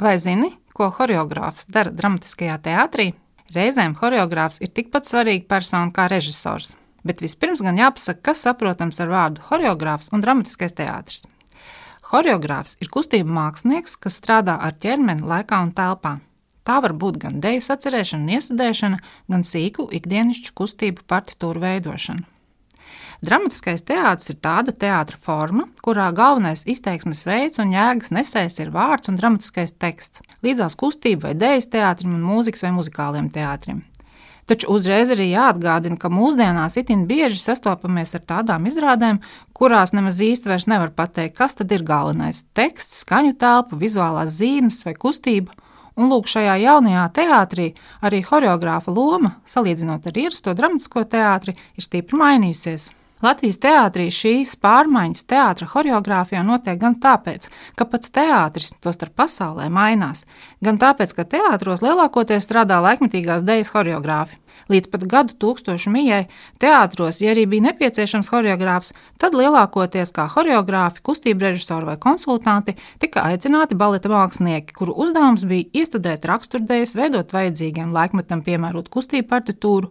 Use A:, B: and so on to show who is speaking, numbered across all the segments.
A: Vai zini, ko choreogrāfs dara dramatiskajā teātrī? Reizēm choreogrāfs ir tikpat svarīga persona kā režisors. Bet vispirms gan jāpasaka, kas saprotams ar vārdu choreogrāfs un dramatiskais teātris. Choreogrāfs ir kustību mākslinieks, kas strādā ar ķermeni laikā un telpā. Tā var būt gan deju sacerēšana iestudēšana, gan sīku ikdienišķu kustību partitūru veidošana. Dramatiskais teātris ir tāda teātra forma, kurā galvenais izteiksmes veids un jēgas nesējs ir vārds un dramatiskais teksts, līdzās kustību vai dēļas teātrim un mūzikas vai muzikāliem teātrim. Taču uzreiz arī jāatgādina, ka mūsdienās itin bieži sastopamies ar tādām izrādēm, kurās nemaz īsti vairs nevar pateikt, kas tad ir galvenais - teksts, skaņu telpa, vizuālās zīmes vai kustība. Un lūk, šajā jaunajā teātrī arī choreogrāfa loma, salīdzinot ar ierasto dramatisko teātri, ir stipri mainījusies. Latvijas teātrī šīs pārmaiņas teātra choreogrāfijā notiek gan tāpēc, ka pats teātris, tostarp pasaulē, mainās, gan tāpēc, ka teātros lielākoties strādā laikmetīgās dēļas choreogrāfi. Līdz pat gadu tūkstošu mijai teātros, ja arī bija nepieciešams choreogrāfs, tad lielākoties kā choreogrāfi, kustību režisori vai konsultanti tika aicināti baleta mākslinieki, kuru uzdevums bija iestudēt raksturdējas, veidot vajadzīgiem laikmetam piemērot kustību partitūru.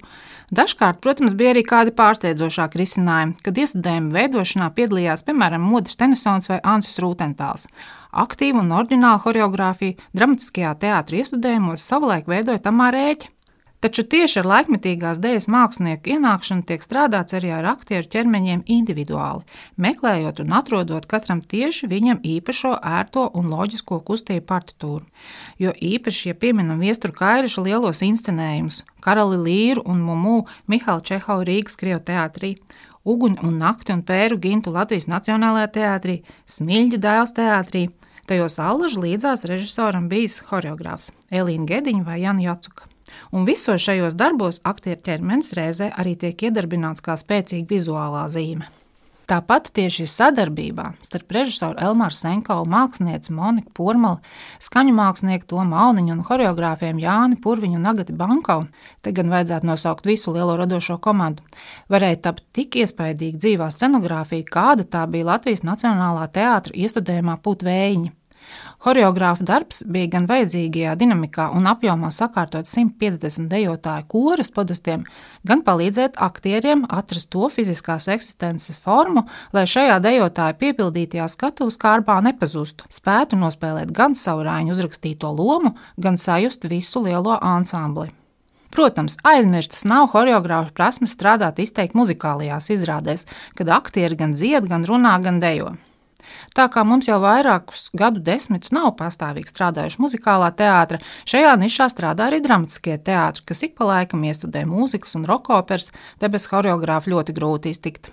A: Dažkārt, protams, bija arī kādi pārsteidzošāki risinājumi, kad iestudējuma veidošanā piedalījās piemēram Modris Tenisons vai Ansis Rūtentāls. Aktīvu un oriģinālu choreogrāfiju dramatiskajā teātrī iestudējumos savulaik veidoja Tamā Rēķa. Taču tieši ar laikmetīgās dēļas mākslinieku ienākšanu tiek strādāts arī ar aktieru ķermeņiem individuāli, meklējot un atrodot katram tieši viņam īpašo, ērto un loģisko kustību partitūru. Jo īpaši, ja pieminam viesturu Kairiša lielos inscenējumus, Karali Līru un Mumu Mihālu Čehovu Rīgas Krievu teātrī, Uguņu un Nakti un Pēru Gintu Latvijas Nacionālajā teātrī, Smilģa dēls teātrī, tajos allaži līdzās režisoram bijis horeogrāfs Elīna Gediņa vai Jana Jacuka. Un visos šajos darbos aktieru ķermenis reizē arī tiek iedarbināts kā spēcīga vizuālā zīme. Tāpat tieši sadarbībā starp režisoru Elmāru Senkovu, mākslinieci Moniku Pormali, skaņu mākslinieku Tomu Auniņu un choreogrāfiem Jāni Purviņu un Agati Bankovu, te gan vajadzētu nosaukt visu lielo radošo komandu, varēja tapt tik iespaidīga dzīvā scenogrāfija, kāda tā bija Latvijas Nacionālā teātra iestudējumā Putvējiņa. Horeogrāfa darbs bija gan vajadzīgajā dinamikā un apjomā sakārtot 150 dejotāju koras podestiem, gan palīdzēt aktieriem atrast to fiziskās eksistences formu, lai šajā dejotāju piepildītajā skatuves kārbā nepazustu, spētu nospēlēt gan savu rāņu uzrakstīto lomu, gan sajust visu lielo ansambli. Protams, aizmirstas nav choreogrāfa prasme strādāt izteikti muzikālajās izrādēs, kad aktieri gan dzied, gan runā, gan dejo. Tā kā mums jau vairākus gadu desmitus nav pastāvīgi strādājuši muzikālā teātra, šajā nišā strādā arī dramatiskie teātri, kas ik pa laikam iestudē mūzikas un rokoperas, te bez choreogrāfa ļoti grūti iztikt.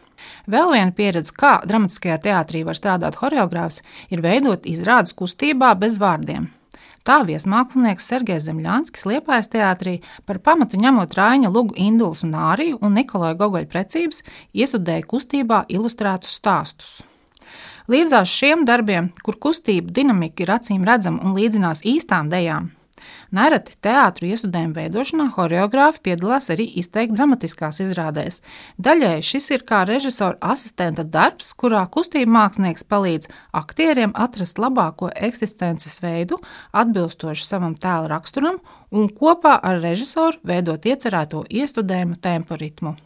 A: Vēl viena pieredze, kā dramatiskajā teātrī var strādāt choreogrāfs, ir veidot izrādes kustībā bez vārdiem. Tā viesmākslinieks Sergejs Zemļānskis Liepājas teātrī par pamatu ņemot Rāņa Lugu Induls un Āriju un Nikolaja Gogoļa precības iesudēja kustībā ilustrētus stāstus. Līdzās šiem darbiem, kur kustība dinamika ir acīm redzama un līdzinās īstām dejām, Nereti teātris iestudējumu veidošanā choreogrāfi piedalās arī izteikti dramatiskās izrādēs. Daļai šis ir kā režisora asistenta darbs, kurā kustība mākslinieks palīdz aktieriem atrast labāko eksistences veidu, atbilstoši savam tēla raksturam, un kopā ar režisoru veidot iecerēto iestudējumu tempo ritmu.